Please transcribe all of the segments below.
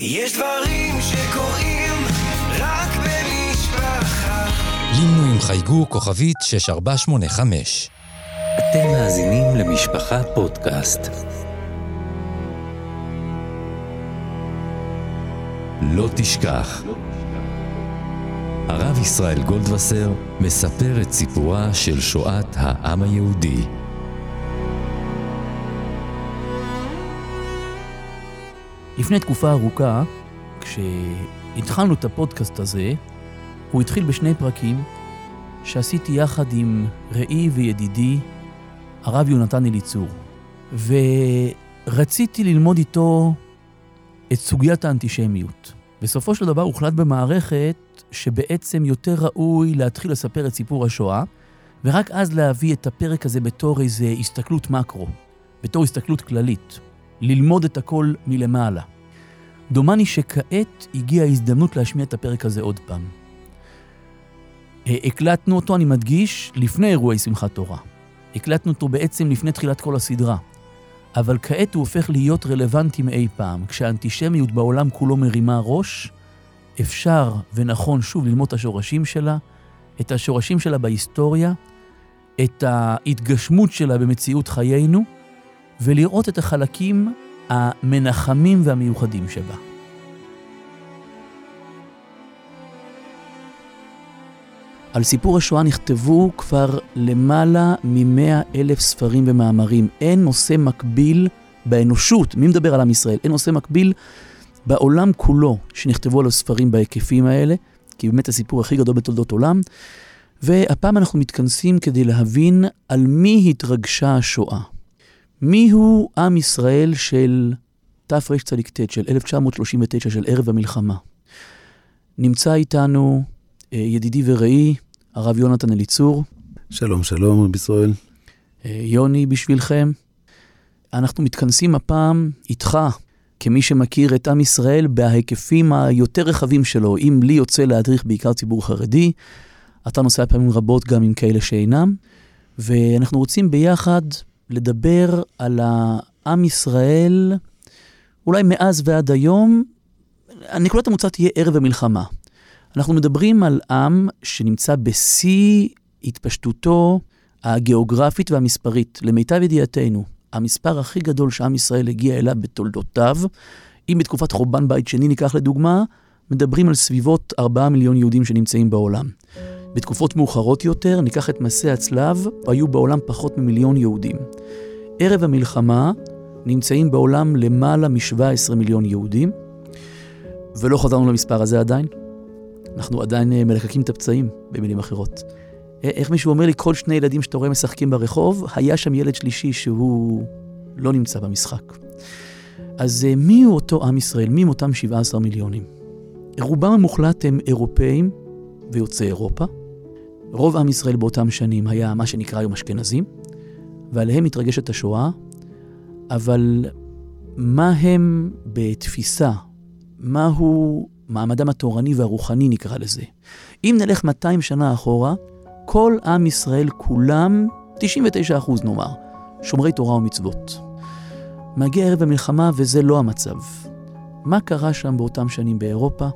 יש דברים שקורים רק במשפחה. לינו עם חייגו כוכבית 6485. אתם מאזינים למשפחה פודקאסט. לא תשכח. הרב ישראל גולדווסר מספר את סיפורה של שואת העם היהודי. לפני תקופה ארוכה, כשהתחלנו את הפודקאסט הזה, הוא התחיל בשני פרקים שעשיתי יחד עם רעי וידידי, הרב יונתן אליצור. ורציתי ללמוד איתו את סוגיית האנטישמיות. בסופו של דבר הוחלט במערכת שבעצם יותר ראוי להתחיל לספר את סיפור השואה, ורק אז להביא את הפרק הזה בתור איזו הסתכלות מקרו, בתור הסתכלות כללית. ללמוד את הכל מלמעלה. דומני שכעת הגיעה ההזדמנות להשמיע את הפרק הזה עוד פעם. הקלטנו אותו, אני מדגיש, לפני אירועי שמחת תורה. הקלטנו אותו בעצם לפני תחילת כל הסדרה. אבל כעת הוא הופך להיות רלוונטי מאי פעם. כשהאנטישמיות בעולם כולו מרימה ראש, אפשר ונכון שוב ללמוד את השורשים שלה, את השורשים שלה בהיסטוריה, את ההתגשמות שלה במציאות חיינו, ולראות את החלקים המנחמים והמיוחדים שבה. על סיפור השואה נכתבו כבר למעלה מ-100 אלף ספרים ומאמרים. אין נושא מקביל באנושות, מי מדבר על עם ישראל? אין נושא מקביל בעולם כולו שנכתבו על הספרים בהיקפים האלה, כי באמת הסיפור הכי גדול בתולדות עולם. והפעם אנחנו מתכנסים כדי להבין על מי התרגשה השואה. מיהו עם ישראל של תרצ"ט, של 1939, של ערב המלחמה? נמצא איתנו אה, ידידי ורעי, הרב יונתן אליצור. שלום, שלום, רבי ישראל. אה, יוני בשבילכם. אנחנו מתכנסים הפעם איתך, כמי שמכיר את עם ישראל בהיקפים היותר רחבים שלו. אם לי יוצא להדריך בעיקר ציבור חרדי, אתה נוסע פעמים רבות גם עם כאלה שאינם, ואנחנו רוצים ביחד לדבר על העם ישראל, אולי מאז ועד היום, נקודת המוצא תהיה ערב המלחמה. אנחנו מדברים על עם שנמצא בשיא התפשטותו הגיאוגרפית והמספרית. למיטב ידיעתנו, המספר הכי גדול שעם ישראל הגיע אליו בתולדותיו, אם בתקופת חורבן בית שני ניקח לדוגמה, מדברים על סביבות 4 מיליון יהודים שנמצאים בעולם. בתקופות מאוחרות יותר, ניקח את מסע הצלב, היו בעולם פחות ממיליון יהודים. ערב המלחמה נמצאים בעולם למעלה מ-17 מיליון יהודים, ולא חזרנו למספר הזה עדיין. אנחנו עדיין אה, מלקקים את הפצעים, במילים אחרות. אה, איך מישהו אומר לי, כל שני ילדים שאתה רואה משחקים ברחוב, היה שם ילד שלישי שהוא לא נמצא במשחק. אז אה, מי הוא אותו עם ישראל? מי הם אותם 17 מיליונים? רובם המוחלט הם אירופאים ויוצאי אירופה. רוב עם ישראל באותם שנים היה מה שנקרא היום אשכנזים, ועליהם מתרגשת השואה, אבל מה הם בתפיסה? מהו מעמדם התורני והרוחני נקרא לזה? אם נלך 200 שנה אחורה, כל עם ישראל כולם, 99 אחוז נאמר, שומרי תורה ומצוות. מגיע ערב המלחמה וזה לא המצב. מה קרה שם באותם שנים באירופה?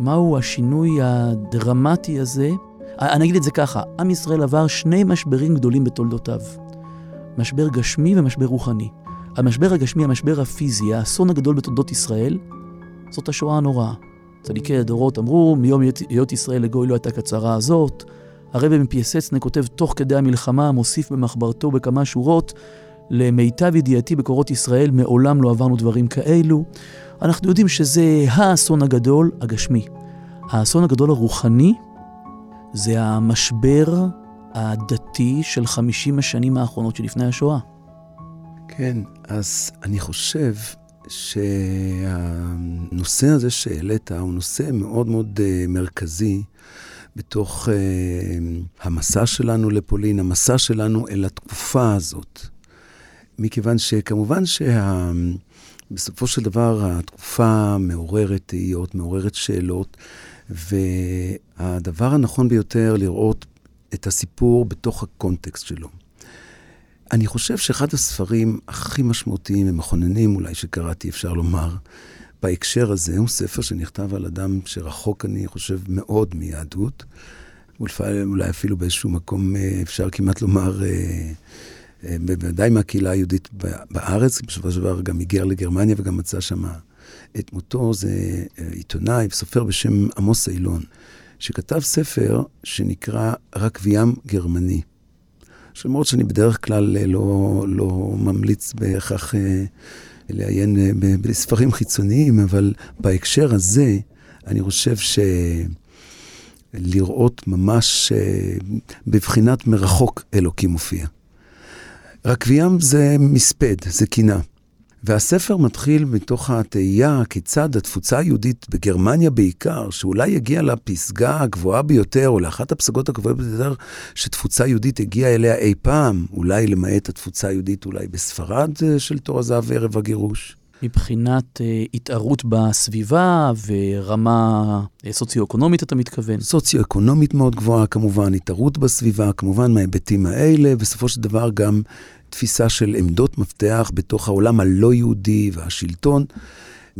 מהו השינוי הדרמטי הזה אני אגיד את זה ככה, עם ישראל עבר שני משברים גדולים בתולדותיו. משבר גשמי ומשבר רוחני. המשבר הגשמי, המשבר הפיזי, האסון הגדול בתולדות ישראל, זאת השואה הנוראה. צדיקי הדורות אמרו, מיום היות ישראל לגוי לא הייתה כצרה הזאת. הרבי מפייסצנה כותב תוך כדי המלחמה, מוסיף במחברתו בכמה שורות, למיטב ידיעתי בקורות ישראל, מעולם לא עברנו דברים כאלו. אנחנו יודעים שזה האסון הגדול הגשמי. האסון הגדול הרוחני, זה המשבר הדתי של 50 השנים האחרונות שלפני השואה. כן, אז אני חושב שהנושא הזה שהעלית הוא נושא מאוד מאוד uh, מרכזי בתוך uh, המסע שלנו לפולין, המסע שלנו אל התקופה הזאת. מכיוון שכמובן שה... של דבר התקופה מעוררת תהיות, מעוררת שאלות. והדבר הנכון ביותר לראות את הסיפור בתוך הקונטקסט שלו. אני חושב שאחד הספרים הכי משמעותיים ומכוננים אולי שקראתי, אפשר לומר, בהקשר הזה הוא ספר שנכתב על אדם שרחוק, אני חושב, מאוד מיהדות. אולי אפילו באיזשהו מקום אה, אפשר כמעט לומר, אה, אה, בוודאי מהקהילה היהודית בארץ, בסופו של דבר גם היגר לגרמניה וגם מצא שם את מותו. זה עיתונאי וסופר בשם עמוס אילון, שכתב ספר שנקרא רקבים גרמני. למרות שאני בדרך כלל לא, לא ממליץ בהכרח לעיין בספרים חיצוניים, אבל בהקשר הזה, אני חושב ש... לראות ממש אה, בבחינת מרחוק אלוקים מופיע. רקבים זה מספד, זה קינה. והספר מתחיל מתוך התהייה כיצד התפוצה היהודית בגרמניה בעיקר, שאולי הגיעה לפסגה הגבוהה ביותר, או לאחת הפסגות הגבוהות ביותר שתפוצה יהודית הגיעה אליה אי פעם, אולי למעט התפוצה היהודית אולי בספרד אה, של תור הזהב ערב הגירוש. מבחינת אה, התערות בסביבה ורמה אה, סוציו-אקונומית, אתה מתכוון? סוציו-אקונומית מאוד גבוהה, כמובן, התערות בסביבה, כמובן מההיבטים האלה, בסופו של דבר גם תפיסה של עמדות מפתח בתוך העולם הלא יהודי והשלטון.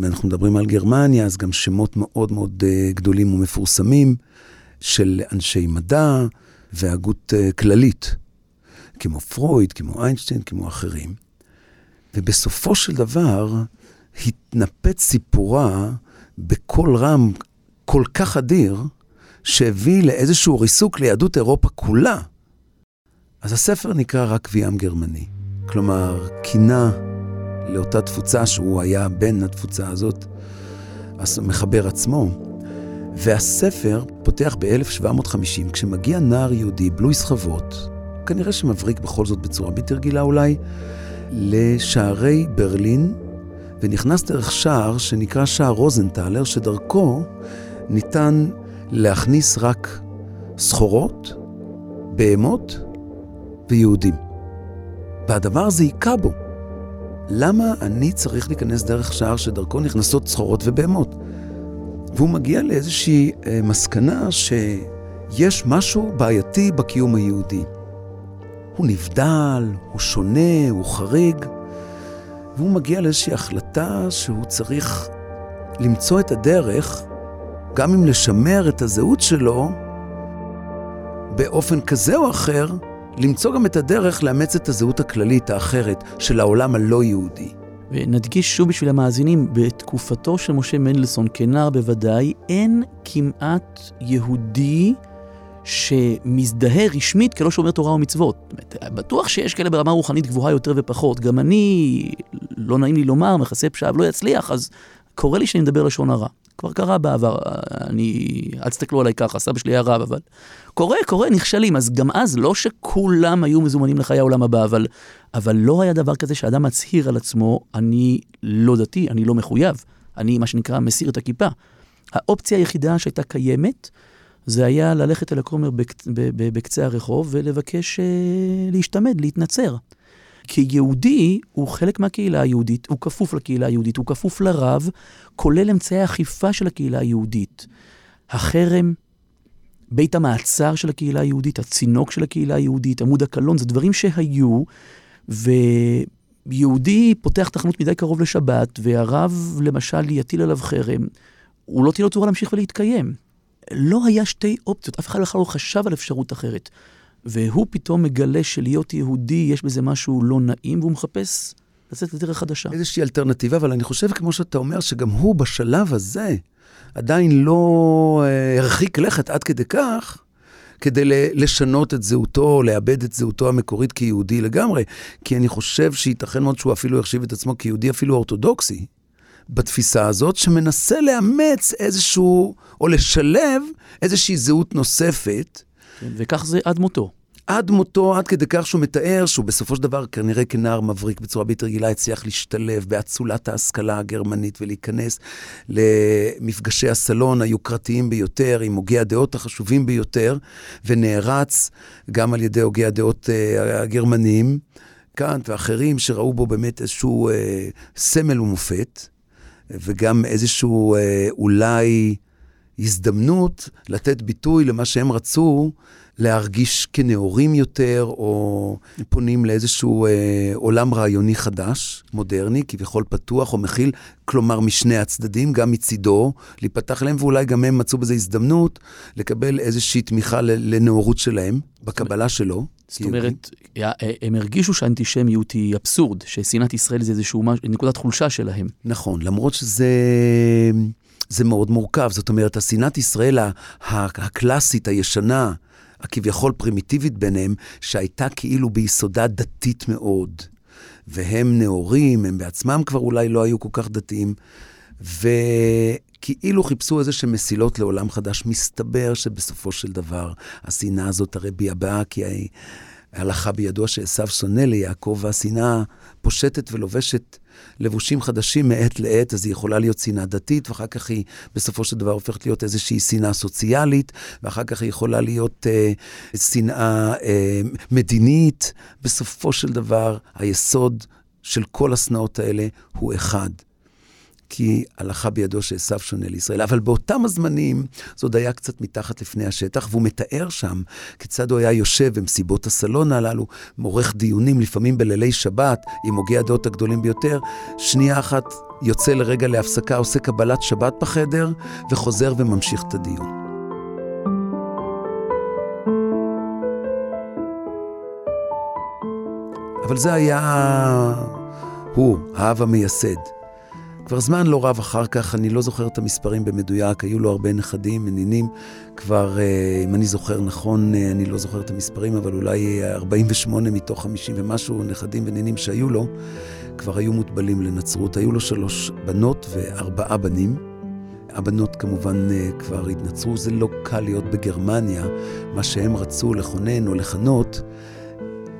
אנחנו מדברים על גרמניה, אז גם שמות מאוד מאוד uh, גדולים ומפורסמים של אנשי מדע והגות uh, כללית, כמו פרויד, כמו איינשטיין, כמו אחרים. ובסופו של דבר התנפץ סיפורה בקול רם כל כך אדיר, שהביא לאיזשהו ריסוק ליהדות אירופה כולה. אז הספר נקרא רק ויעם גרמני. כלומר, קינה לאותה תפוצה שהוא היה בן התפוצה הזאת, המחבר עצמו. והספר פותח ב-1750, כשמגיע נער יהודי, בלוי סחבות, כנראה שמבריק בכל זאת בצורה בלתי רגילה אולי, לשערי ברלין, ונכנס דרך שער שנקרא שער רוזנטלר, שדרכו ניתן להכניס רק סחורות, בהמות ויהודים. והדבר הזה היכה בו. למה אני צריך להיכנס דרך שער שדרכו נכנסות סחורות ובהמות? והוא מגיע לאיזושהי אה, מסקנה שיש משהו בעייתי בקיום היהודי. הוא נבדל, הוא שונה, הוא חריג, והוא מגיע לאיזושהי החלטה שהוא צריך למצוא את הדרך, גם אם לשמר את הזהות שלו, באופן כזה או אחר, למצוא גם את הדרך לאמץ את הזהות הכללית האחרת של העולם הלא יהודי. ונדגיש שוב בשביל המאזינים, בתקופתו של משה מנדלסון, כנער בוודאי, אין כמעט יהודי שמזדהה רשמית כלא שומר תורה ומצוות. בטוח שיש כאלה ברמה רוחנית גבוהה יותר ופחות. גם אני, לא נעים לי לומר, מכסה פשעיו לא יצליח, אז קורה לי שאני מדבר לשון הרע. כבר קרה בעבר, אני, אל תסתכלו עליי ככה, סבא שלי היה רב, אבל קורה, קורה, נכשלים. אז גם אז, לא שכולם היו מזומנים לחיי העולם הבא, אבל, אבל לא היה דבר כזה שאדם מצהיר על עצמו, אני לא דתי, אני לא מחויב, אני מה שנקרא מסיר את הכיפה. האופציה היחידה שהייתה קיימת, זה היה ללכת אל הכומר בקצה הרחוב ולבקש אה, להשתמד, להתנצר. כי יהודי הוא חלק מהקהילה היהודית, הוא כפוף לקהילה היהודית, הוא כפוף לרב, כולל אמצעי האכיפה של הקהילה היהודית. החרם, בית המעצר של הקהילה היהודית, הצינוק של הקהילה היהודית, עמוד הקלון, זה דברים שהיו, ויהודי פותח תחנות מדי קרוב לשבת, והרב למשל יטיל עליו חרם, הוא לא תהיה לו צורה להמשיך ולהתקיים. לא היה שתי אופציות, אף אחד בכלל לא חשב על אפשרות אחרת. והוא פתאום מגלה שלהיות יהודי יש בזה משהו לא נעים, והוא מחפש לצאת לדרך חדשה. איזושהי אלטרנטיבה, אבל אני חושב, כמו שאתה אומר, שגם הוא בשלב הזה עדיין לא אה, הרחיק לכת עד כדי כך, כדי לשנות את זהותו, לאבד את זהותו המקורית כיהודי לגמרי. כי אני חושב שייתכן מאוד שהוא אפילו יחשיב את עצמו כיהודי אפילו אורתודוקסי. בתפיסה הזאת, שמנסה לאמץ איזשהו, או לשלב איזושהי זהות נוספת. כן, וכך זה עד מותו. עד מותו, עד כדי כך שהוא מתאר שהוא בסופו של דבר, כנראה כנער מבריק בצורה בלתי רגילה, הצליח להשתלב באצולת ההשכלה הגרמנית ולהיכנס למפגשי הסלון היוקרתיים ביותר, עם הוגי הדעות החשובים ביותר, ונערץ גם על ידי הוגי הדעות uh, הגרמנים, קאנט ואחרים, שראו בו באמת איזשהו uh, סמל ומופת. וגם איזשהו אה, אולי הזדמנות לתת ביטוי למה שהם רצו, להרגיש כנאורים יותר, או פונים לאיזשהו אה, עולם רעיוני חדש, מודרני, כביכול פתוח או מכיל, כלומר משני הצדדים, גם מצידו, להיפתח להם, ואולי גם הם מצאו בזה הזדמנות לקבל איזושהי תמיכה לנאורות שלהם, בקבלה שלו. זאת אומרת, הם הרגישו שהאנטישמיות היא אבסורד, ששנאת ישראל זה איזושהי נקודת חולשה שלהם. נכון, למרות שזה... זה מאוד מורכב. זאת אומרת, השנאת ישראל הקלאסית, הישנה, הכביכול פרימיטיבית ביניהם, שהייתה כאילו ביסודה דתית מאוד. והם נאורים, הם בעצמם כבר אולי לא היו כל כך דתיים, וכאילו חיפשו איזה שהן מסילות לעולם חדש. מסתבר שבסופו של דבר השנאה הזאת הרי ביבעה, כי ההלכה בידוע שעשו שונא ליעקב, והשנאה פושטת ולובשת לבושים חדשים מעת לעת, אז היא יכולה להיות שנאה דתית, ואחר כך היא בסופו של דבר הופכת להיות איזושהי שנאה סוציאלית, ואחר כך היא יכולה להיות אה, שנאה אה, מדינית. בסופו של דבר, היסוד של כל השנאות האלה הוא אחד. כי הלכה בידו שעשו שונה לישראל. אבל באותם הזמנים זה עוד היה קצת מתחת לפני השטח, והוא מתאר שם כיצד הוא היה יושב במסיבות הסלון הללו, עורך דיונים, לפעמים בלילי שבת, עם הוגי הדעות הגדולים ביותר. שנייה אחת יוצא לרגע להפסקה, עושה קבלת שבת בחדר, וחוזר וממשיך את הדיון. אבל זה היה הוא, האב המייסד. כבר זמן לא רב אחר כך, אני לא זוכר את המספרים במדויק, היו לו הרבה נכדים, מנינים, כבר, אה, אם אני זוכר נכון, אה, אני לא זוכר את המספרים, אבל אולי 48 מתוך 50 ומשהו נכדים ונינים שהיו לו, כבר היו מוטבלים לנצרות. היו לו שלוש בנות וארבעה בנים. הבנות כמובן אה, כבר התנצרו, זה לא קל להיות בגרמניה, מה שהם רצו לכונן או לכנות,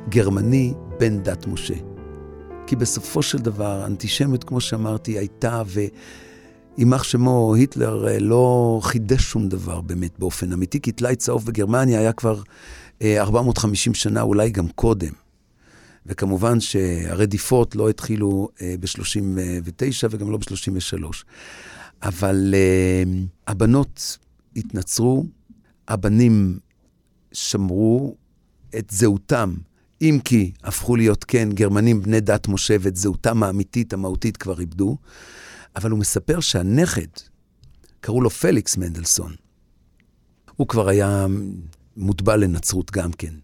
גרמני בן דת משה. כי בסופו של דבר, אנטישמיות, כמו שאמרתי, הייתה, ויימח שמו, היטלר אה, לא חידש שום דבר באמת באופן אמיתי, כי טלאי צהוב בגרמניה היה כבר 450 אה, שנה, אולי גם קודם. וכמובן שהרדיפות לא התחילו אה, ב-39 וגם לא ב-33. אבל הבנות התנצרו, הבנים שמרו את זהותם אם כי הפכו להיות, כן, גרמנים בני דת משה ואת זהותם האמיתית, המהותית, כבר איבדו, אבל הוא מספר שהנכד, קראו לו פליקס מנדלסון, הוא כבר היה מוטבל לנצרות גם כן.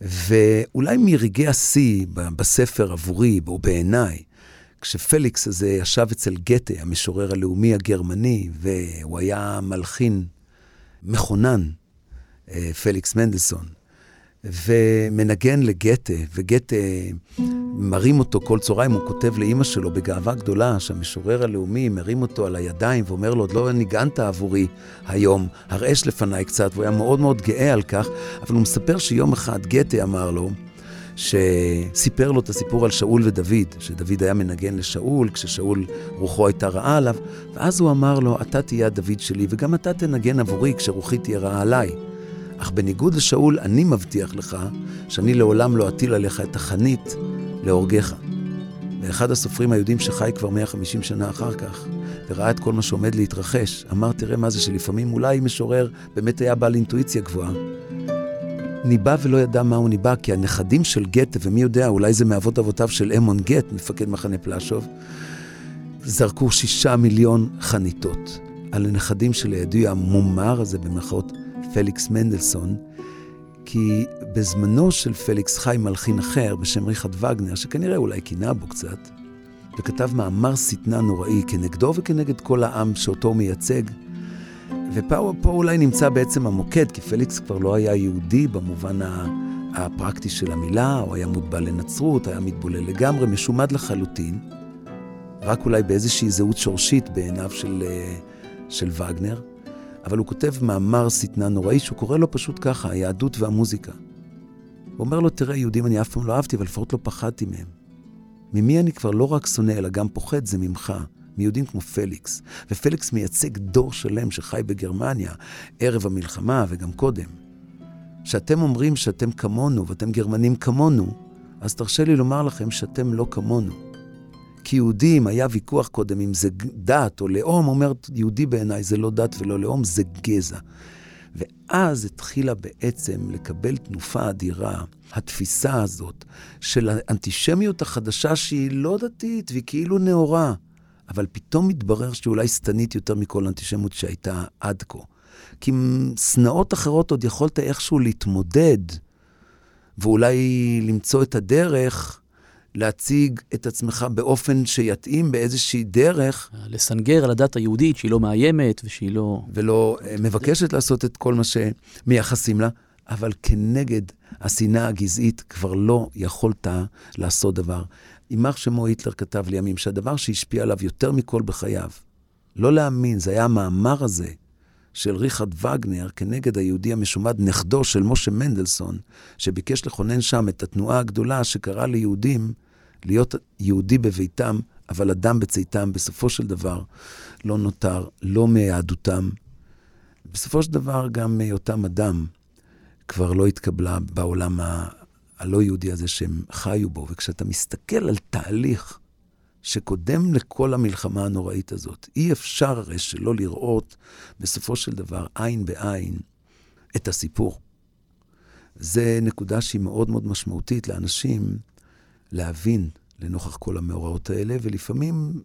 ואולי מרגעי השיא בספר עבורי, או בעיניי, כשפליקס הזה ישב אצל גתה, המשורר הלאומי הגרמני, והוא היה מלחין מכונן, אה, פליקס מנדלסון, ומנגן לגתה, וגתה מרים אותו כל צהריים, הוא כותב לאימא שלו בגאווה גדולה, שהמשורר הלאומי מרים אותו על הידיים ואומר לו, עוד לא ניגנת עבורי היום, הרעש לפניי קצת, והוא היה מאוד מאוד גאה על כך, אבל הוא מספר שיום אחד גתה אמר לו, שסיפר לו את הסיפור על שאול ודוד, שדוד היה מנגן לשאול, כששאול רוחו הייתה רעה עליו, ואז הוא אמר לו, אתה תהיה הדוד שלי, וגם אתה תנגן עבורי כשרוחי תהיה רעה עליי. אך בניגוד לשאול, אני מבטיח לך שאני לעולם לא אטיל עליך את החנית להורגך. ואחד הסופרים היהודים שחי כבר 150 שנה אחר כך, וראה את כל מה שעומד להתרחש, אמר, תראה מה זה שלפעמים אולי משורר באמת היה בעל אינטואיציה גבוהה. ניבא ולא ידע מה הוא ניבא, כי הנכדים של גתה, ומי יודע, אולי זה מאבות אבותיו של אמון גט, מפקד מחנה פלשוב, זרקו שישה מיליון חניתות על הנכדים של הידוע המומר הזה, במרכאות, פליקס מנדלסון, כי בזמנו של פליקס חי מלחין אחר בשם ריכרד וגנר, שכנראה אולי קינה בו קצת, וכתב מאמר שטנה נוראי כנגדו וכנגד כל העם שאותו מייצג. ופה אולי נמצא בעצם המוקד, כי פליקס כבר לא היה יהודי במובן הפרקטי של המילה, הוא היה מוטבע לנצרות, היה מתבולל לגמרי, משומד לחלוטין, רק אולי באיזושהי זהות שורשית בעיניו של, אה, של וגנר. אבל הוא כותב מאמר שטנה נוראי שהוא קורא לו פשוט ככה, היהדות והמוזיקה. הוא אומר לו, תראה, יהודים אני אף פעם לא אהבתי, אבל לפחות לא פחדתי מהם. ממי אני כבר לא רק שונא, אלא גם פוחד, זה ממך. מיהודים כמו פליקס. ופליקס מייצג דור שלם שחי בגרמניה, ערב המלחמה וגם קודם. כשאתם אומרים שאתם כמונו ואתם גרמנים כמונו, אז תרשה לי לומר לכם שאתם לא כמונו. כיהודים, היה ויכוח קודם אם זה דת או לאום, הוא אומר, יהודי בעיניי זה לא דת ולא לאום, זה גזע. ואז התחילה בעצם לקבל תנופה אדירה, התפיסה הזאת של האנטישמיות החדשה שהיא לא דתית והיא כאילו נאורה, אבל פתאום מתברר שהיא אולי שטנית יותר מכל אנטישמיות שהייתה עד כה. כי עם שנאות אחרות עוד יכולת איכשהו להתמודד, ואולי למצוא את הדרך להציג את עצמך באופן שיתאים באיזושהי דרך. לסנגר על הדת היהודית שהיא לא מאיימת ושהיא לא... ולא אה, מבקשת לעשות את כל מה שמייחסים לה, אבל כנגד השנאה הגזעית כבר לא יכולת לעשות דבר. יימח שמו היטלר כתב לימים שהדבר שהשפיע עליו יותר מכל בחייו, לא להאמין, זה היה המאמר הזה של ריכרד וגנר כנגד היהודי המשומד, נכדו של משה מנדלסון, שביקש לכונן שם את התנועה הגדולה שקראה ליהודים להיות יהודי בביתם, אבל אדם בצאתם, בסופו של דבר לא נותר, לא מיהדותם. בסופו של דבר גם היותם אדם כבר לא התקבלה בעולם ה... הלא יהודי הזה שהם חיו בו. וכשאתה מסתכל על תהליך שקודם לכל המלחמה הנוראית הזאת, אי אפשר הרי שלא לראות בסופו של דבר עין בעין את הסיפור. זה נקודה שהיא מאוד מאוד משמעותית לאנשים להבין לנוכח כל המאורעות האלה, ולפעמים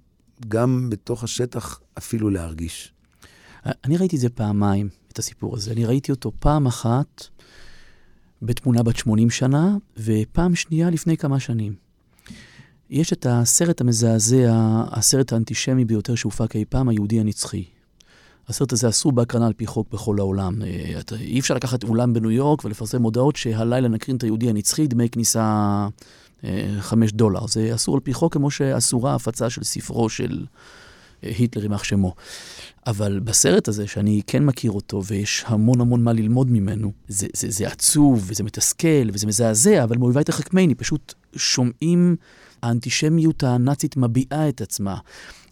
גם בתוך השטח אפילו להרגיש. אני ראיתי את זה פעמיים, את הסיפור הזה. אני ראיתי אותו פעם אחת בתמונה בת 80 שנה, ופעם שנייה לפני כמה שנים. יש את הסרט המזעזע, הסרט האנטישמי ביותר שהופק אי פעם, היהודי הנצחי. הסרט הזה אסור בהקרנה על פי חוק בכל העולם. אה, אי אפשר לקחת אולם בניו יורק ולפרסם מודעות שהלילה נקרין את היהודי הנצחי, דמי כניסה חמש דולר. זה אסור על פי חוק כמו שאסורה הפצה של ספרו של אה, היטלר, יימח שמו. אבל בסרט הזה, שאני כן מכיר אותו, ויש המון המון מה ללמוד ממנו, זה, זה, זה עצוב, וזה מתסכל, וזה מזעזע, אבל מאויבי תחכמני, פשוט שומעים האנטישמיות הנאצית מביעה את עצמה.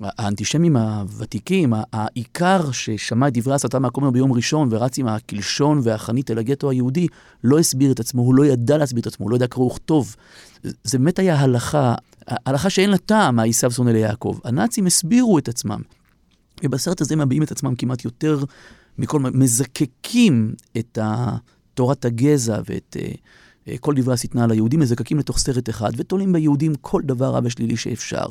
האנטישמים הוותיקים, העיקר ששמע את דברי הסתה מהכומר ביום ראשון ורץ עם הקלשון והחנית אל הגטו היהודי, לא הסביר את עצמו, הוא לא ידע להסביר את עצמו, הוא לא ידע קרוא וכתוב. זה באמת היה הלכה, הלכה שאין לה טעם מעשיו שונא ליעקב. הנאצים הסבירו את עצמם. ובסרט הזה מביעים את עצמם כמעט יותר מכל, מזקקים את תורת הגזע ואת uh, כל דברי השטנה על היהודים, מזקקים לתוך סרט אחד ותולים ביהודים כל דבר רע ושלילי שאפשר.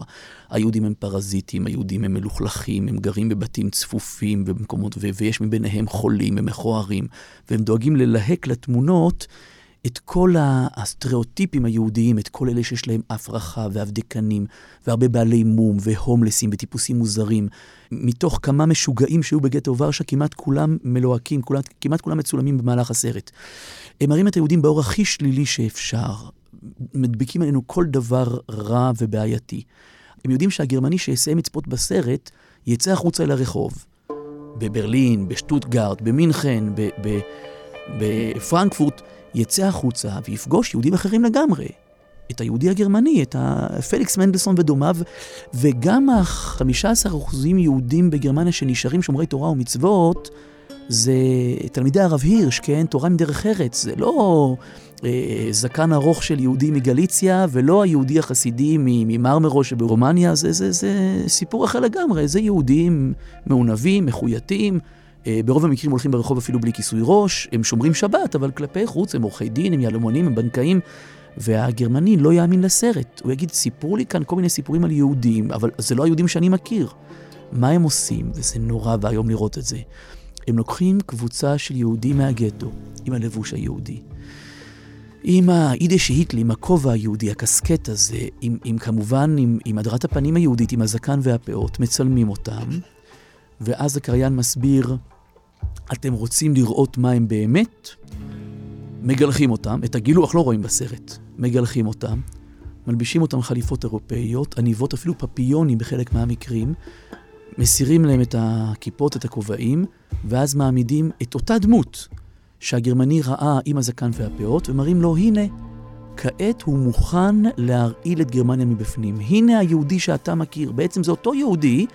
היהודים הם פרזיטים, היהודים הם מלוכלכים, הם גרים בבתים צפופים ובמקומות, ויש מביניהם חולים ומכוערים, והם דואגים ללהק לתמונות את כל הסטריאוטיפים היהודיים, את כל אלה שיש להם אף רחב והבדקנים, והרבה בעלי מום והומלסים וטיפוסים מוזרים. מתוך כמה משוגעים שהיו בגטו ורשה, כמעט כולם מלוהקים, כולם, כמעט כולם מצולמים במהלך הסרט. הם מראים את היהודים באור הכי שלילי שאפשר. מדביקים עלינו כל דבר רע ובעייתי. הם יודעים שהגרמני שיסיים לצפות בסרט, יצא החוצה אל הרחוב. בברלין, בשטוטגרד, במינכן, בפרנקפורט, יצא החוצה ויפגוש יהודים אחרים לגמרי. את היהודי הגרמני, את פליקס מנדלסון ודומיו, וגם ה-15% יהודים בגרמניה שנשארים שומרי תורה ומצוות, זה תלמידי הרב הירש, כן? תורה מדרך ארץ. זה לא אה, זקן ארוך של יהודי מגליציה, ולא היהודי החסידי ממרמרו שברומניה, זה, זה, זה סיפור אחר לגמרי. זה יהודים מעונבים, מחויטים. אה, ברוב המקרים הולכים ברחוב אפילו בלי כיסוי ראש, הם שומרים שבת, אבל כלפי חוץ הם עורכי דין, הם יהלומנים, הם בנקאים, והגרמני לא יאמין לסרט. הוא יגיד, סיפרו לי כאן כל מיני סיפורים על יהודים, אבל זה לא היהודים שאני מכיר. מה הם עושים? וזה נורא ואיום לראות את זה. הם לוקחים קבוצה של יהודים מהגטו, עם הלבוש היהודי. עם האידש היטלי, עם הכובע היהודי, הקסקט הזה, עם, עם כמובן, עם, עם הדרת הפנים היהודית, עם הזקן והפאות, מצלמים אותם, ואז הקריין מסביר, אתם רוצים לראות מה הם באמת? מגלחים אותם, את הגילוח לא רואים בסרט, מגלחים אותם, מלבישים אותם חליפות אירופאיות, עניבות אפילו פפיונים בחלק מהמקרים, מסירים להם את הכיפות, את הכובעים, ואז מעמידים את אותה דמות שהגרמני ראה עם הזקן והפאות, ומראים לו, הנה, כעת הוא מוכן להרעיל את גרמניה מבפנים. הנה היהודי שאתה מכיר. בעצם זה אותו יהודי,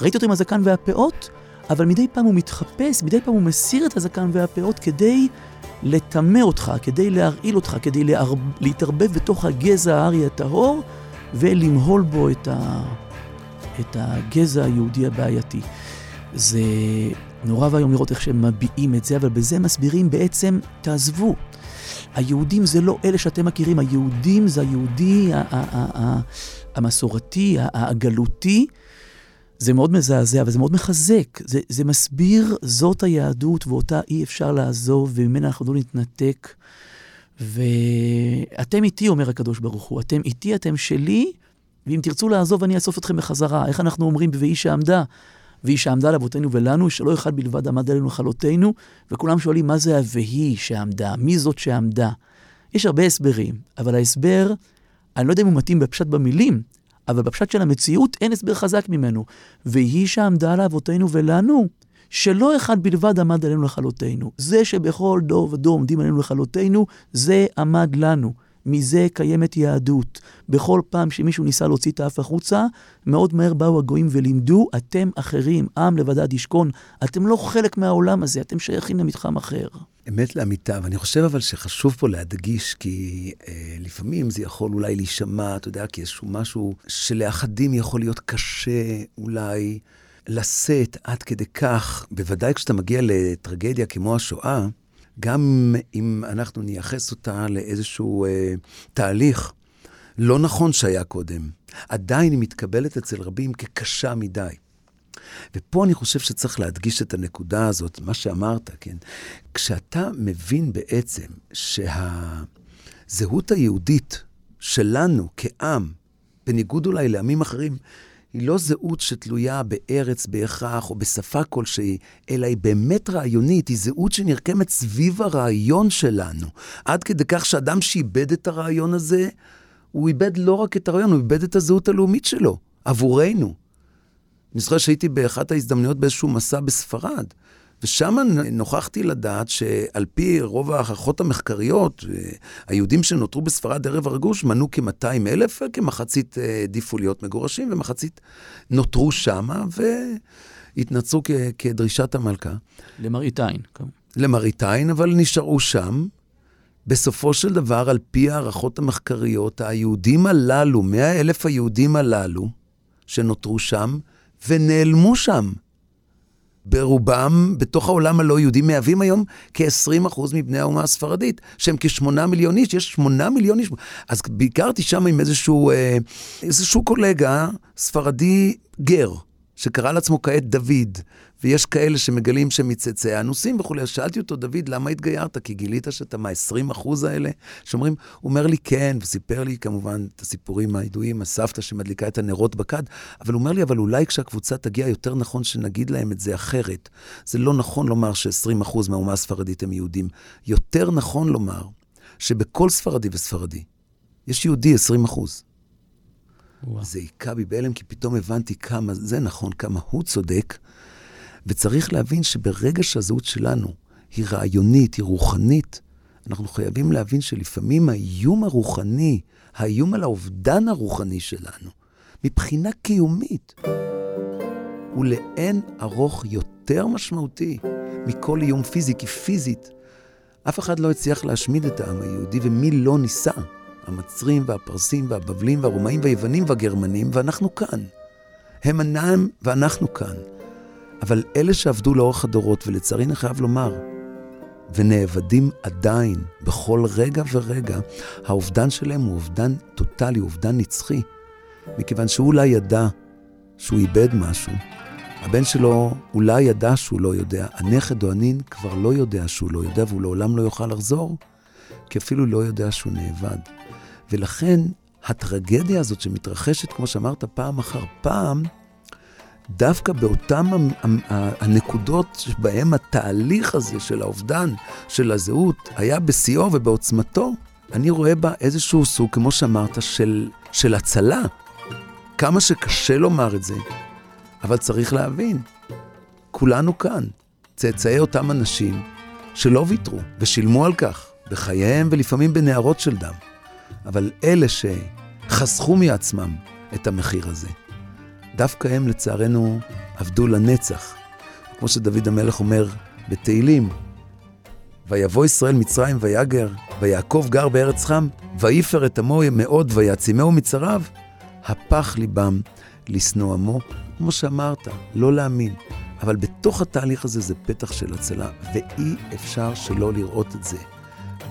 ראית אותו עם הזקן והפאות, אבל מדי פעם הוא מתחפש, מדי פעם הוא מסיר את הזקן והפאות כדי לטמא אותך, כדי להרעיל אותך, כדי להר... להתערבב בתוך הגזע הארי הטהור, ולמהול בו את, ה, את הגזע היהודי הבעייתי. זה נורא ואיום לראות איך שהם מביעים את זה, אבל בזה מסבירים בעצם, תעזבו. היהודים זה לא אלה שאתם מכירים, היהודים זה היהודי המסורתי, הגלותי. זה מאוד מזעזע וזה מאוד מחזק. זה, זה מסביר, זאת היהדות ואותה אי אפשר לעזוב וממנה אנחנו לא נתנתק. ואתם איתי, אומר הקדוש ברוך הוא, אתם איתי, אתם שלי, ואם תרצו לעזוב, אני אאסוף אתכם בחזרה. איך אנחנו אומרים ב"ואיש שעמדה"? והיא שעמדה לאבותינו ולנו, שלא אחד בלבד עמד עלינו לכלותנו, וכולם שואלים מה זה ה"והיא" שעמדה, מי זאת שעמדה. יש הרבה הסברים, אבל ההסבר, אני לא יודע אם הוא מתאים בפשט במילים, אבל בפשט של המציאות אין הסבר חזק ממנו. והיא שעמדה לאבותינו ולנו, שלא אחד בלבד עמד עלינו לכלותנו. זה שבכל דור ודור עומדים עלינו לכלותנו, זה עמד לנו. מזה קיימת יהדות. בכל פעם שמישהו ניסה להוציא את האף החוצה, מאוד מהר באו הגויים ולימדו, אתם אחרים, עם לבדד ישכון. אתם לא חלק מהעולם הזה, אתם שייכים למתחם אחר. אמת לאמיתה, ואני חושב אבל שחשוב פה להדגיש, כי אה, לפעמים זה יכול אולי להישמע, אתה יודע, כאיזשהו משהו שלאחדים יכול להיות קשה אולי לשאת עד כדי כך, בוודאי כשאתה מגיע לטרגדיה כמו השואה, גם אם אנחנו נייחס אותה לאיזשהו אה, תהליך לא נכון שהיה קודם, עדיין היא מתקבלת אצל רבים כקשה מדי. ופה אני חושב שצריך להדגיש את הנקודה הזאת, מה שאמרת, כן? כשאתה מבין בעצם שהזהות היהודית שלנו כעם, בניגוד אולי לעמים אחרים, היא לא זהות שתלויה בארץ בהכרח או בשפה כלשהי, אלא היא באמת רעיונית, היא זהות שנרקמת סביב הרעיון שלנו. עד כדי כך שאדם שאיבד את הרעיון הזה, הוא איבד לא רק את הרעיון, הוא איבד את הזהות הלאומית שלו, עבורנו. אני זוכר שהייתי באחת ההזדמנויות באיזשהו מסע בספרד, ושם נוכחתי לדעת שעל פי רוב ההערכות המחקריות, היהודים שנותרו בספרד ערב הרגוש מנו כ-200 אלף, כמחצית העדיפו להיות מגורשים, ומחצית נותרו שם, והתנצרו כדרישת המלכה. למראית עין. למראית עין, אבל נשארו שם. בסופו של דבר, על פי ההערכות המחקריות, היהודים הללו, 100 אלף היהודים הללו, שנותרו שם, ונעלמו שם. ברובם, בתוך העולם הלא יהודי, מהווים היום כ-20% מבני האומה הספרדית, שהם כשמונה מיליון איש, יש שמונה מיליון איש. אז ביקרתי שם עם איזשהו, אה, איזשהו קולגה ספרדי גר, שקרא לעצמו כעת דוד, ויש כאלה שמגלים שהם מצאצאי האנוסים וכולי. אז שאלתי אותו, דוד, למה התגיירת? כי גילית שאתה מה-20 אחוז האלה? שאומרים, הוא אומר לי, כן, וסיפר לי כמובן את הסיפורים הידועים, הסבתא שמדליקה את הנרות בכד, אבל הוא אומר לי, אבל אולי כשהקבוצה תגיע, יותר נכון שנגיד להם את זה אחרת. זה לא נכון לומר ש-20 אחוז מהאומה הספרדית הם יהודים. יותר נכון לומר שבכל ספרדי וספרדי יש יהודי 20 אחוז. זה היכה בי בהלם, כי פתאום הבנתי כמה זה נכון, כמה הוא צודק, וצריך להבין שברגע שהזהות שלנו היא רעיונית, היא רוחנית, אנחנו חייבים להבין שלפעמים האיום הרוחני, האיום על האובדן הרוחני שלנו, מבחינה קיומית, הוא לאין ארוך יותר משמעותי מכל איום פיזי, כי פיזית, אף אחד לא הצליח להשמיד את העם היהודי, ומי לא ניסה? המצרים והפרסים והבבלים והרומאים והיוונים והגרמנים, ואנחנו כאן. הם אינם ואנחנו כאן. אבל אלה שעבדו לאורך הדורות, ולצערי אני חייב לומר, ונאבדים עדיין, בכל רגע ורגע, האובדן שלהם הוא אובדן טוטאלי, אובדן נצחי. מכיוון שהוא אולי ידע שהוא איבד משהו, הבן שלו אולי ידע שהוא לא יודע, הנכד או הנין כבר לא יודע שהוא לא יודע, והוא לעולם לא יוכל לחזור, כי אפילו לא יודע שהוא נאבד. ולכן הטרגדיה הזאת שמתרחשת, כמו שאמרת, פעם אחר פעם, דווקא באותן הנקודות שבהן התהליך הזה של האובדן, של הזהות, היה בשיאו ובעוצמתו, אני רואה בה איזשהו סוג, כמו שאמרת, של, של הצלה. כמה שקשה לומר את זה, אבל צריך להבין, כולנו כאן, צאצאי אותם אנשים שלא ויתרו ושילמו על כך בחייהם ולפעמים בנערות של דם. אבל אלה שחסכו מעצמם את המחיר הזה, דווקא הם לצערנו עבדו לנצח. כמו שדוד המלך אומר בתהילים, ויבוא ישראל מצרים ויגר, ויעקב גר בארץ חם, ויפר את עמו מאוד ויעצימהו מצריו. הפך ליבם לשנוא עמו, כמו שאמרת, לא להאמין. אבל בתוך התהליך הזה זה פתח של הצלה, ואי אפשר שלא לראות את זה.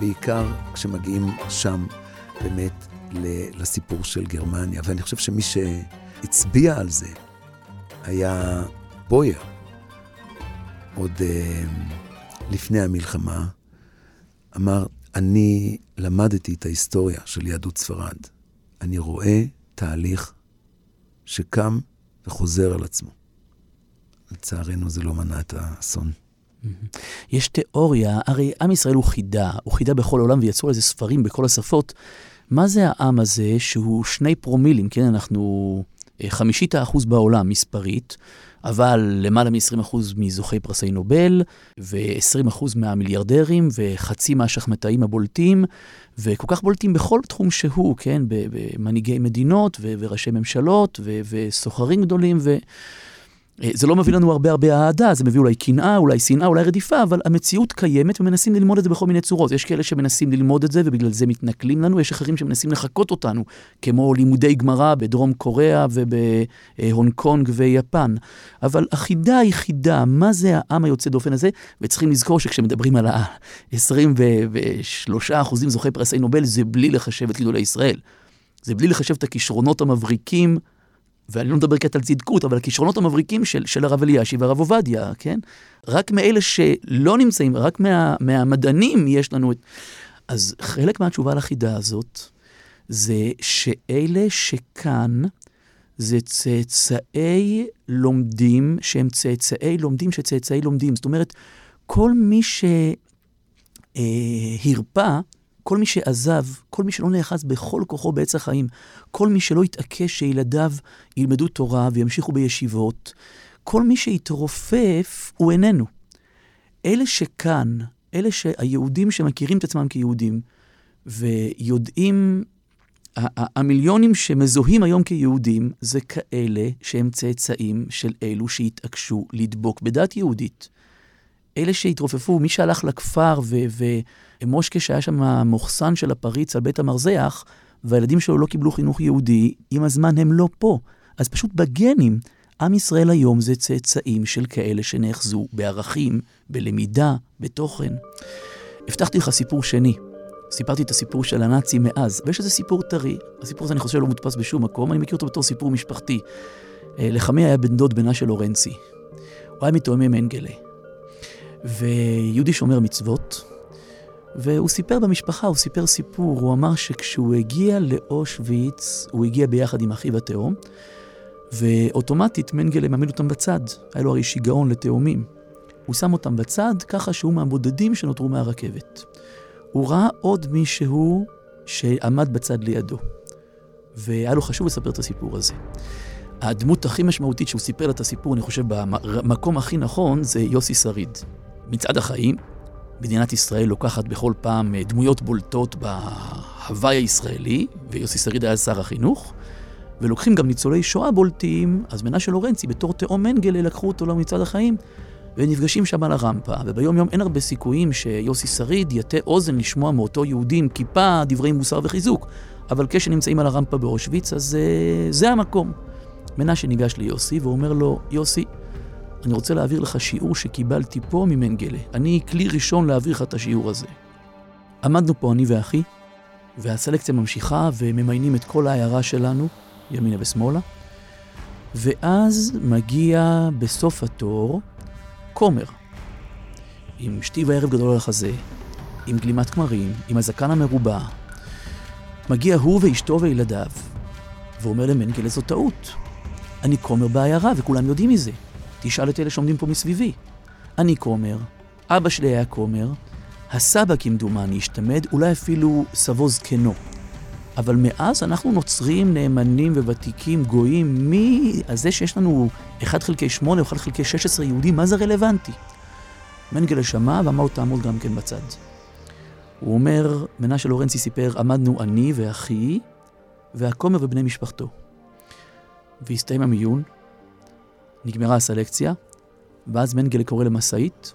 בעיקר כשמגיעים שם באמת לסיפור של גרמניה. ואני חושב שמי שהצביע על זה היה בויר, עוד uh, לפני המלחמה, אמר, אני למדתי את ההיסטוריה של יהדות ספרד. אני רואה תהליך שקם וחוזר על עצמו. לצערנו זה לא מנע את האסון. יש תיאוריה, הרי עם ישראל הוא חידה, הוא חידה בכל העולם ויצאו לזה ספרים בכל השפות. מה זה העם הזה שהוא שני פרומילים, כן, אנחנו אה, חמישית האחוז בעולם מספרית, אבל למעלה מ-20% מזוכי פרסי נובל, ו-20% מהמיליארדרים, וחצי מהשחמטאים הבולטים, וכל כך בולטים בכל תחום שהוא, כן, במנהיגי מדינות, ו- וראשי ממשלות, ו- וסוחרים גדולים, ו... אה, זה לא מביא לנו הרבה הרבה אהדה, זה מביא אולי קנאה, אולי שנאה, אולי רדיפה, אבל המציאות קיימת ומנסים ללמוד את זה בכל מיני צורות. יש כאלה שמנסים ללמוד את זה ובגלל זה מתנכלים לנו, יש אחרים שמנסים לחקות אותנו, כמו לימודי גמרא בדרום קוריאה ובהונג קונג ויפן. אבל החידה היא חידה, מה זה העם היוצא דופן הזה? וצריכים לזכור שכשמדברים על ה-23 אחוזים זוכי פרסי נובל, זה בלי לחשב את גדולי ישראל. זה בלי לחשב את הכישרונות המבריקים ואני לא מדבר כעת על צדקות, אבל הכישרונות המבריקים של, של הרב אלישי והרב עובדיה, כן? רק מאלה שלא נמצאים, רק מה, מהמדענים יש לנו את... אז חלק מהתשובה לחידה הזאת, זה שאלה שכאן, זה צאצאי לומדים שהם צאצאי לומדים שצאצאי לומדים. זאת אומרת, כל מי שהרפא, אה, כל מי שעזב, כל מי שלא נאחז בכל כוחו בעץ החיים, כל מי שלא התעקש שילדיו ילמדו תורה וימשיכו בישיבות, כל מי שהתרופף הוא איננו. אלה שכאן, אלה שהיהודים שמכירים את עצמם כיהודים, ויודעים, המיליונים שמזוהים היום כיהודים, זה כאלה שהם צאצאים של אלו שהתעקשו לדבוק בדת יהודית. אלה שהתרופפו, מי שהלך לכפר ומושקה שהיה שם מוחסן של הפריץ על בית המרזח, והילדים שלו לא קיבלו חינוך יהודי, עם הזמן הם לא פה. אז פשוט בגנים, עם ישראל היום זה צאצאים של כאלה שנאחזו בערכים, בלמידה, בתוכן. הבטחתי לך סיפור שני. סיפרתי את הסיפור של הנאצים מאז, ויש איזה סיפור טרי. הסיפור הזה אני חושב לא מודפס בשום מקום, אני מכיר אותו בתור סיפור משפחתי. אה, לחמי היה בן דוד בנה של לורנצי. הוא היה מתאומי מנגלה. ויהודי שומר מצוות, והוא סיפר במשפחה, הוא סיפר סיפור, הוא אמר שכשהוא הגיע לאושוויץ, הוא הגיע ביחד עם אחיו התאום, ואוטומטית מנגלה מעמיד אותם בצד, היה לו הרי שיגעון לתאומים. הוא שם אותם בצד, ככה שהוא מהבודדים שנותרו מהרכבת. הוא ראה עוד מישהו שעמד בצד לידו, והיה לו חשוב לספר את הסיפור הזה. הדמות הכי משמעותית שהוא סיפר לה את הסיפור, אני חושב, במקום הכי נכון, זה יוסי שריד. מצעד החיים, מדינת ישראל לוקחת בכל פעם אה, דמויות בולטות בהוואי הישראלי, ויוסי שריד היה שר החינוך, ולוקחים גם ניצולי שואה בולטים, אז מנשה לורנצי בתור תאום מנגלה לקחו אותו למצעד החיים, ונפגשים שם על הרמפה, וביום יום אין הרבה סיכויים שיוסי שריד יטה אוזן לשמוע מאותו יהודי עם כיפה דברי מוסר וחיזוק, אבל כשנמצאים על הרמפה באושוויץ, אז uh, זה המקום. מנשה ניגש ליוסי ואומר לו, יוסי, אני רוצה להעביר לך שיעור שקיבלתי פה ממנגלה. אני כלי ראשון להעביר לך את השיעור הזה. עמדנו פה אני ואחי, והסלקציה ממשיכה וממיינים את כל העיירה שלנו, ימינה ושמאלה, ואז מגיע בסוף התור כומר, עם שתי וערב גדול על החזה, עם גלימת כמרים, עם הזקן המרובע. מגיע הוא ואשתו וילדיו, ואומר למנגלה זו טעות. אני כומר בעיירה וכולם יודעים מזה. תשאל את אלה שעומדים פה מסביבי. אני כומר, אבא שלי היה כומר, הסבא כמדומני השתמד, אולי אפילו סבו זקנו. אבל מאז אנחנו נוצרים נאמנים וותיקים, גויים, מי... אז זה שיש לנו 1 חלקי 8 או 1 חלקי 16 יהודים, מה זה רלוונטי? מנגלה שמע ואמר תעמוד גם כן בצד. הוא אומר, מנשה לורנצי סיפר, עמדנו אני ואחי, והכומר ובני משפחתו. והסתיים המיון, נגמרה הסלקציה, ואז מנגלה קורא למשאית,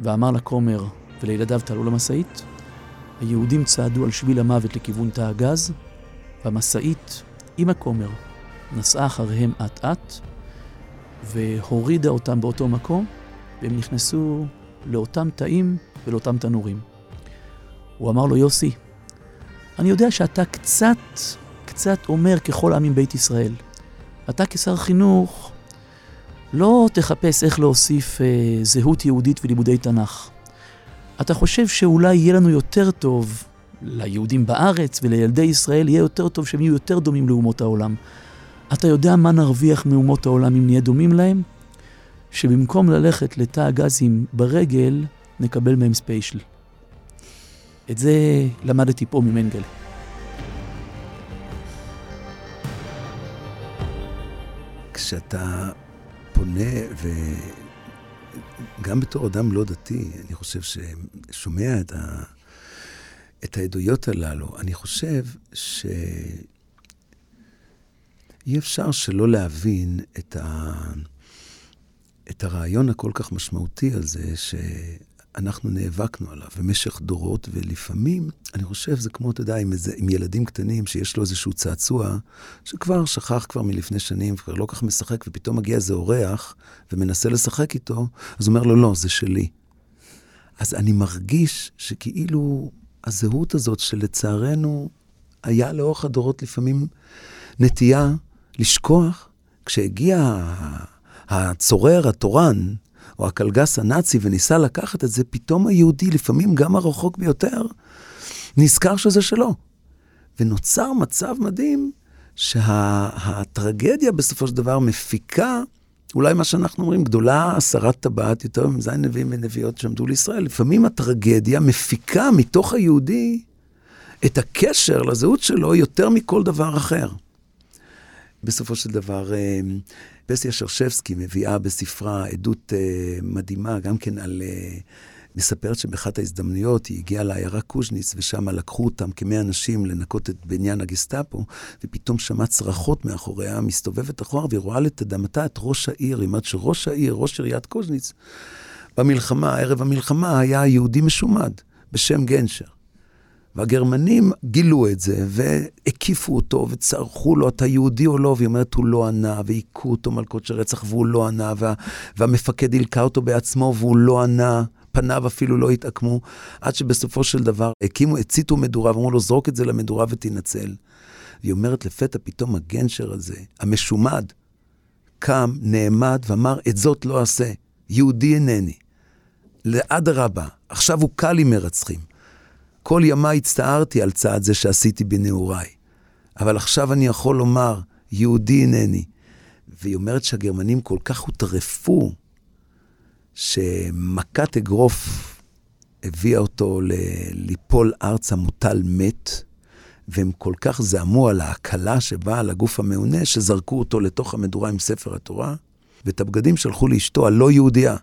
ואמר לכומר ולילדיו תעלו למשאית. היהודים צעדו על שביל המוות לכיוון תא הגז, והמשאית עם הכומר, נסעה אחריהם אט-אט, והורידה אותם באותו מקום, והם נכנסו לאותם תאים ולאותם תנורים. הוא אמר לו, יוסי, אני יודע שאתה קצת, קצת אומר ככל עם בית ישראל. אתה כשר חינוך לא תחפש איך להוסיף אה, זהות יהודית ולימודי תנ"ך. אתה חושב שאולי יהיה לנו יותר טוב, ליהודים בארץ ולילדי ישראל יהיה יותר טוב שהם יהיו יותר דומים לאומות העולם. אתה יודע מה נרוויח מאומות העולם אם נהיה דומים להם? שבמקום ללכת לתא הגזים ברגל, נקבל מהם ספיישל. את זה למדתי פה ממנגלה. כשאתה פונה, וגם בתור אדם לא דתי, אני חושב ששומע את, ה... את העדויות הללו, אני חושב ש... אי אפשר שלא להבין את, ה... את הרעיון הכל כך משמעותי הזה, שאנחנו נאבקנו עליו במשך דורות, ולפעמים, אני חושב, זה כמו, אתה יודע, עם, איזה, עם ילדים קטנים שיש לו איזשהו צעצוע, שכבר שכח כבר מלפני שנים, כבר לא כך משחק, ופתאום מגיע איזה אורח ומנסה לשחק איתו, אז הוא אומר לו, לא, זה שלי. אז אני מרגיש שכאילו הזהות הזאת, שלצערנו היה לאורך הדורות לפעמים נטייה לשכוח, כשהגיע הצורר התורן, או הקלגס הנאצי, וניסה לקחת את זה, פתאום היהודי, לפעמים גם הרחוק ביותר, נזכר שזה שלו. ונוצר מצב מדהים שהטרגדיה שה, בסופו של דבר מפיקה, אולי מה שאנחנו אומרים, גדולה הסרת טבעת, יותר מז' נביאים ונביאות שעמדו לישראל. לפעמים הטרגדיה מפיקה מתוך היהודי את הקשר לזהות שלו יותר מכל דבר אחר. בסופו של דבר, פסיה שרשבסקי מביאה בספרה עדות אה, מדהימה, גם כן על... אה, מספרת שבאחת ההזדמנויות היא הגיעה לעיירה קוז'ניץ, ושם לקחו אותם כמאה אנשים לנקות את בניין הגסטאפו, ופתאום שמעה צרחות מאחוריה, מסתובבת אחורה, והיא רואה לתדמתה את ראש העיר, היא אומרת שראש העיר, ראש עיריית קוז'ניץ, במלחמה, ערב המלחמה, היה יהודי משומד בשם גנשר. והגרמנים גילו את זה, והקיפו אותו, וצרחו לו, אתה יהודי או לא? והיא אומרת, הוא לא ענה, והיכו אותו מלכות של רצח, והוא לא ענה, וה, והמפקד הלקה אותו בעצמו, והוא לא ענה. פניו אפילו לא התעקמו, עד שבסופו של דבר הקימו, הציתו מדורה, ואמרו לו, זרוק את זה למדורה ותנצל. והיא אומרת, לפתע פתאום הגנשר הזה, המשומד, קם, נעמד ואמר, את זאת לא אעשה, יהודי אינני. לאדרבה, עכשיו הוא קל עם מרצחים. כל ימיי הצטערתי על צעד זה שעשיתי בנעוריי. אבל עכשיו אני יכול לומר, יהודי אינני. והיא אומרת שהגרמנים כל כך הוטרפו, שמכת אגרוף הביאה אותו ליפול ארצה מוטל מת, והם כל כך זעמו על ההקלה שבאה על הגוף המעונה, שזרקו אותו לתוך המדורה עם ספר התורה, ואת הבגדים שלחו לאשתו הלא יהודייה.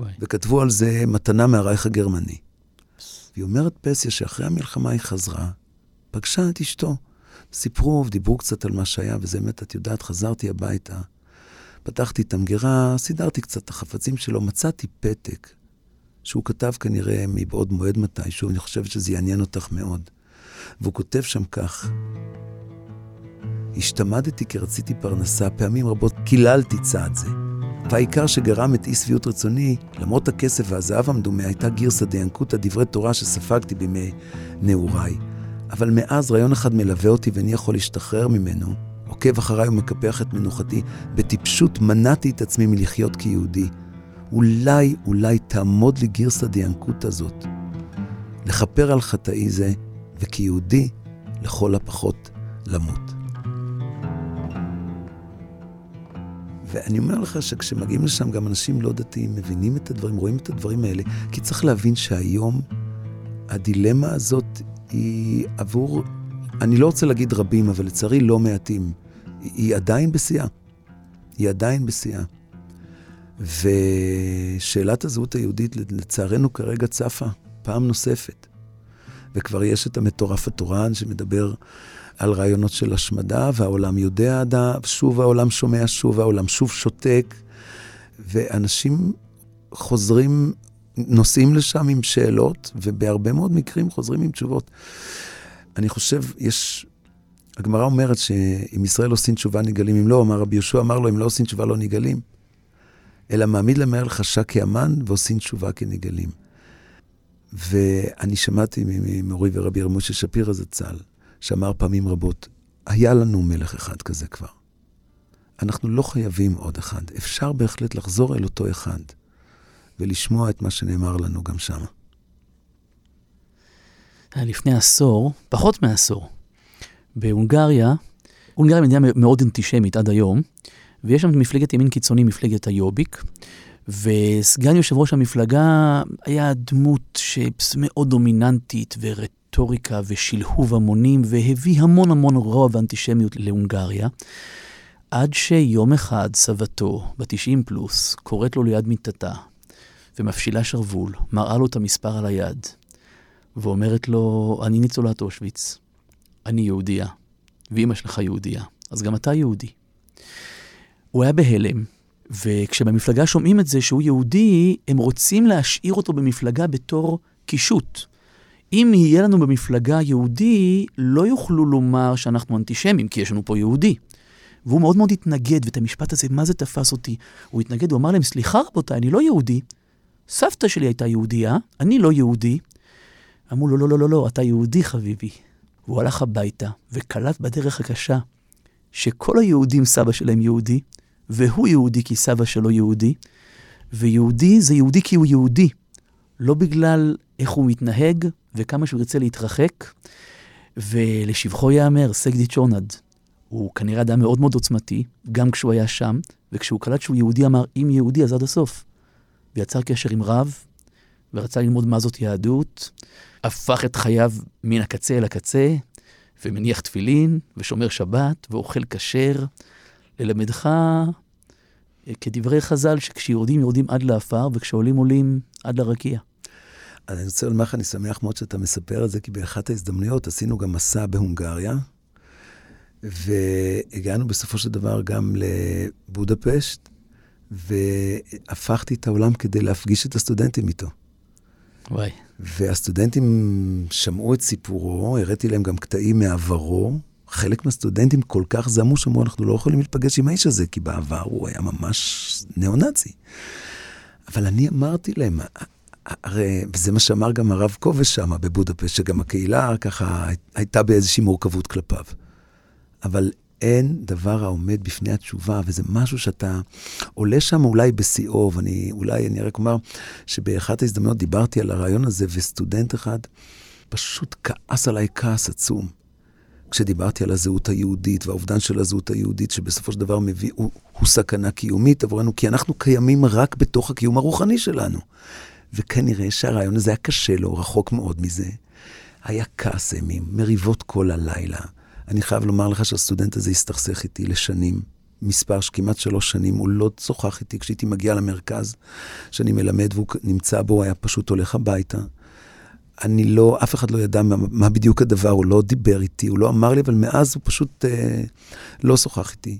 וואי. וכתבו על זה מתנה מהרייך הגרמני. והיא אומרת פסיה שאחרי המלחמה היא חזרה, פגשה את אשתו. סיפרו ודיברו קצת על מה שהיה, וזה באמת, את יודעת, חזרתי הביתה. פתחתי את המגירה, סידרתי קצת את החפצים שלו, מצאתי פתק שהוא כתב כנראה מבעוד מועד מתישהו, אני חושבת שזה יעניין אותך מאוד. והוא כותב שם כך: השתמדתי כי רציתי פרנסה, פעמים רבות קיללתי צעד זה. והעיקר שגרם את אי שביעות רצוני, למרות הכסף והזהב המדומה, הייתה גירסא דיאנקותא דברי תורה שספגתי בימי נעוריי. אבל מאז רעיון אחד מלווה אותי ואיני יכול להשתחרר ממנו. עוקב אחריי ומקפח את מנוחתי. בטיפשות מנעתי את עצמי מלחיות כיהודי. אולי, אולי תעמוד לי גירסא דיאנקותא הזאת. לכפר על חטאי זה, וכיהודי, לכל הפחות, למות. ואני אומר לך שכשמגיעים לשם גם אנשים לא דתיים מבינים את הדברים, רואים את הדברים האלה, כי צריך להבין שהיום הדילמה הזאת היא עבור, אני לא רוצה להגיד רבים, אבל לצערי לא מעטים. היא עדיין בשיאה. היא עדיין בשיאה. ושאלת הזהות היהודית, לצערנו כרגע צפה פעם נוספת. וכבר יש את המטורף התורן שמדבר על רעיונות של השמדה, והעולם יודע, שוב העולם שומע, שוב העולם שוב שותק, ואנשים חוזרים, נוסעים לשם עם שאלות, ובהרבה מאוד מקרים חוזרים עם תשובות. אני חושב, יש הגמרא אומרת שאם ישראל עושים תשובה נגאלים, אם לא, אמר רבי יהושע, אמר לו, אם לא עושים תשובה לא נגאלים. אלא מעמיד להם מהר חשק כאמן ועושים תשובה כנגאלים. ואני שמעתי ממורי ורבי רב משה שפירא זצ"ל, שאמר פעמים רבות, היה לנו מלך אחד כזה כבר. אנחנו לא חייבים עוד אחד. אפשר בהחלט לחזור אל אותו אחד ולשמוע את מה שנאמר לנו גם שם. לפני עשור, פחות מעשור, בהונגריה, הונגריה מדינה מאוד אנטישמית עד היום, ויש שם מפלגת ימין קיצוני, מפלגת היוביק, וסגן יושב ראש המפלגה היה דמות שמאוד דומיננטית ורטוריקה ושלהוב המונים, והביא המון המון רוע ואנטישמיות להונגריה. עד שיום אחד סבתו, בת 90 פלוס, קוראת לו ליד מיטתה, ומפשילה שרוול, מראה לו את המספר על היד, ואומרת לו, אני ניצולת אושוויץ, אני יהודייה, ואימא שלך יהודייה, אז גם אתה יהודי. הוא היה בהלם, וכשבמפלגה שומעים את זה שהוא יהודי, הם רוצים להשאיר אותו במפלגה בתור קישוט. אם יהיה לנו במפלגה יהודי, לא יוכלו לומר שאנחנו אנטישמים, כי יש לנו פה יהודי. והוא מאוד מאוד התנגד, ואת המשפט הזה, מה זה תפס אותי? הוא התנגד, הוא אמר להם, סליחה רבותיי, אני לא יהודי. סבתא שלי הייתה יהודייה, אני לא יהודי. אמרו לו, לא, לא, לא, לא, אתה יהודי חביבי. והוא הלך הביתה וקלט בדרך הקשה שכל היהודים סבא שלהם יהודי, והוא יהודי כי סבא שלו יהודי, ויהודי זה יהודי כי הוא יהודי, לא בגלל איך הוא מתנהג וכמה שהוא ירצה להתרחק. ולשבחו ייאמר, סגדי צ'ורנד, הוא כנראה אדם מאוד מאוד עוצמתי, גם כשהוא היה שם, וכשהוא קלט שהוא יהודי אמר, אם יהודי אז עד הסוף. ויצר קשר עם רב, ורצה ללמוד מה זאת יהדות, הפך את חייו מן הקצה אל הקצה, ומניח תפילין, ושומר שבת, ואוכל כשר, ללמדך, כדברי חז"ל, שכשיורדים יורדים עד לעפר, וכשעולים עולים עד לרקיע. אני רוצה לומר לך, אני שמח מאוד שאתה מספר את זה, כי באחת ההזדמנויות עשינו גם מסע בהונגריה, והגענו בסופו של דבר גם לבודפשט, והפכתי את העולם כדי להפגיש את הסטודנטים איתו. וואי. והסטודנטים שמעו את סיפורו, הראיתי להם גם קטעים מעברו. חלק מהסטודנטים כל כך זעמו, שאמרו, אנחנו לא יכולים להיפגש עם האיש הזה, כי בעבר הוא היה ממש ניאו-נאצי. אבל אני אמרתי להם, הרי, וזה מה שאמר גם הרב כובש שם בבודפשט, שגם הקהילה ככה הייתה באיזושהי מורכבות כלפיו. אבל אין דבר העומד בפני התשובה, וזה משהו שאתה עולה שם אולי בשיאו, ואני אולי, אני רק אומר שבאחת ההזדמנויות דיברתי על הרעיון הזה, וסטודנט אחד פשוט כעס עליי כעס עצום. כשדיברתי על הזהות היהודית והאובדן של הזהות היהודית, שבסופו של דבר מביא, הוא, הוא סכנה קיומית עבורנו, כי אנחנו קיימים רק בתוך הקיום הרוחני שלנו. וכנראה שהרעיון הזה היה קשה לו, רחוק מאוד מזה. היה כעס אימים, מריבות כל הלילה. אני חייב לומר לך שהסטודנט הזה הסתכסך איתי לשנים. מספר שכמעט שלוש שנים, הוא לא שוחח איתי כשהייתי מגיע למרכז שאני מלמד והוא נמצא בו, הוא היה פשוט הולך הביתה. אני לא, אף אחד לא ידע מה, מה בדיוק הדבר, הוא לא דיבר איתי, הוא לא אמר לי, אבל מאז הוא פשוט אה, לא שוחח איתי.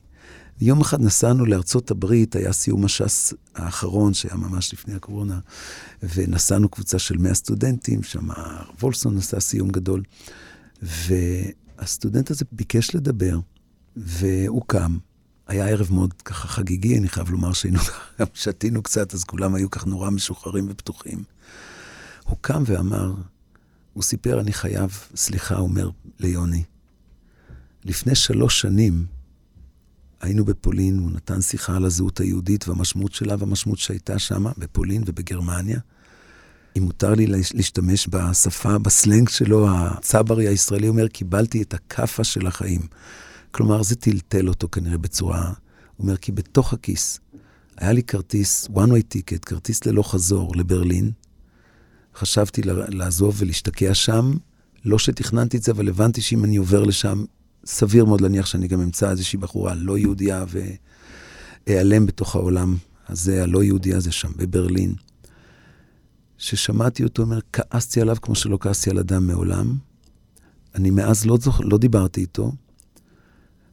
יום אחד נסענו לארצות הברית, היה סיום הש"ס האחרון, שהיה ממש לפני הקורונה, ונסענו קבוצה של 100 סטודנטים, שם וולסון עשה סיום גדול, והסטודנט הזה ביקש לדבר, והוא קם. היה ערב מאוד ככה חגיגי, אני חייב לומר שהיינו, גם שתינו קצת, אז כולם היו כך נורא משוחררים ופתוחים. הוא קם ואמר, הוא סיפר, אני חייב, סליחה, אומר ליוני, לפני שלוש שנים היינו בפולין, הוא נתן שיחה על הזהות היהודית והמשמעות שלה והמשמעות שהייתה שם, בפולין ובגרמניה. אם מותר לי להשתמש בשפה, בסלנג שלו, הצברי הישראלי אומר, קיבלתי את הכאפה של החיים. כלומר, זה טלטל אותו כנראה בצורה... הוא אומר, כי בתוך הכיס היה לי כרטיס, one way ticket, כרטיס ללא חזור לברלין, חשבתי לעזוב ולהשתקע שם. לא שתכננתי את זה, אבל הבנתי שאם אני עובר לשם, סביר מאוד להניח שאני גם אמצא איזושהי בחורה לא יהודייה ואיעלם בתוך העולם הזה, הלא יהודי הזה שם, בברלין. ששמעתי אותו אומר, כעסתי עליו כמו שלא כעסתי על אדם מעולם. אני מאז לא, זוכ... לא דיברתי איתו,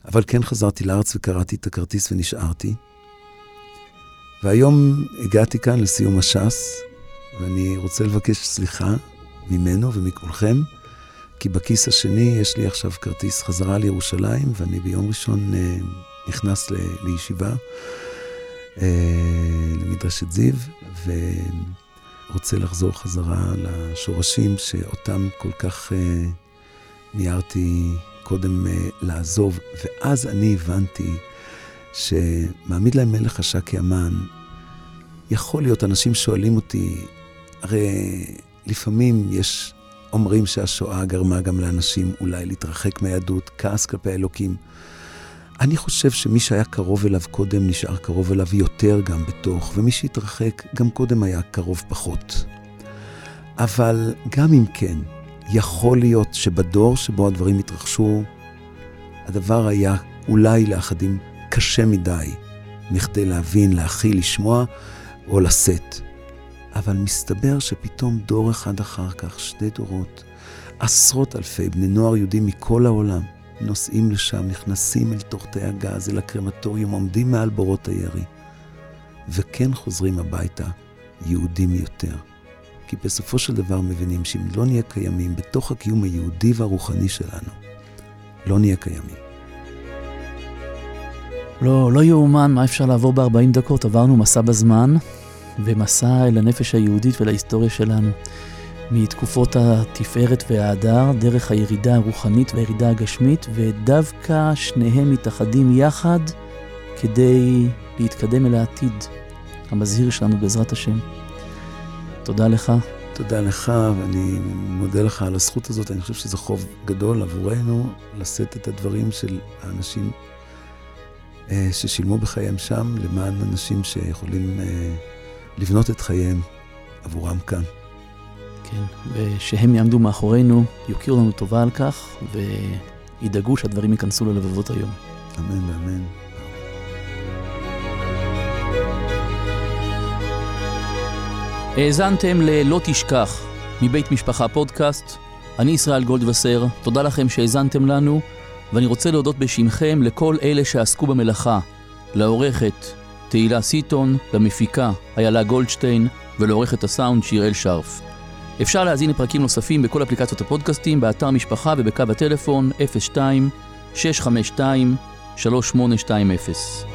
אבל כן חזרתי לארץ וקראתי את הכרטיס ונשארתי. והיום הגעתי כאן לסיום הש"ס, ואני רוצה לבקש סליחה ממנו ומכולכם, כי בכיס השני יש לי עכשיו כרטיס חזרה לירושלים, ואני ביום ראשון אה, נכנס ל, לישיבה, אה, למדרשת זיו, ורוצה לחזור חזרה לשורשים שאותם כל כך אה, מיהרתי קודם אה, לעזוב, ואז אני הבנתי שמעמיד להם מלך השקי המן, יכול להיות, אנשים שואלים אותי, הרי לפעמים יש, אומרים שהשואה גרמה גם לאנשים אולי להתרחק מהיהדות, כעס כלפי האלוקים. אני חושב שמי שהיה קרוב אליו קודם נשאר קרוב אליו יותר גם בתוך, ומי שהתרחק גם קודם היה קרוב פחות. אבל גם אם כן, יכול להיות שבדור שבו הדברים התרחשו, הדבר היה אולי לאחדים קשה מדי מכדי להבין, להכיל, לשמוע או לשאת. אבל מסתבר שפתאום דור אחד אחר כך, שני דורות, עשרות אלפי בני נוער יהודים מכל העולם, נוסעים לשם, נכנסים אל תוך תאי הגז, אל הקרמטוריום, עומדים מעל בורות הירי, וכן חוזרים הביתה יהודים יותר. כי בסופו של דבר מבינים שאם לא נהיה קיימים בתוך הקיום היהודי והרוחני שלנו, לא נהיה קיימים. לא, לא יאומן מה אפשר לעבור ב-40 דקות. עברנו מסע בזמן ומסע אל הנפש היהודית ולהיסטוריה שלנו. מתקופות התפארת וההדר, דרך הירידה הרוחנית והירידה הגשמית, ודווקא שניהם מתאחדים יחד כדי להתקדם אל העתיד המזהיר שלנו בעזרת השם. תודה לך. תודה לך, ואני מודה לך על הזכות הזאת. אני חושב שזה חוב גדול עבורנו לשאת את הדברים של האנשים אה, ששילמו בחייהם שם, למען אנשים שיכולים אה, לבנות את חייהם עבורם כאן. כן, ושהם יעמדו מאחורינו, יוקירו לנו טובה על כך, וידאגו שהדברים ייכנסו ללבבות היום. אמן ואמן. האזנתם ל"לא תשכח" מבית משפחה פודקאסט. אני ישראל גולדווסר, תודה לכם שהאזנתם לנו, ואני רוצה להודות בשמכם לכל אלה שעסקו במלאכה, לעורכת תהילה סיטון, למפיקה איילה גולדשטיין ולעורכת הסאונד שיראל שרף. אפשר להזין לפרקים נוספים בכל אפליקציות הפודקאסטים, באתר משפחה ובקו הטלפון 02 652 3820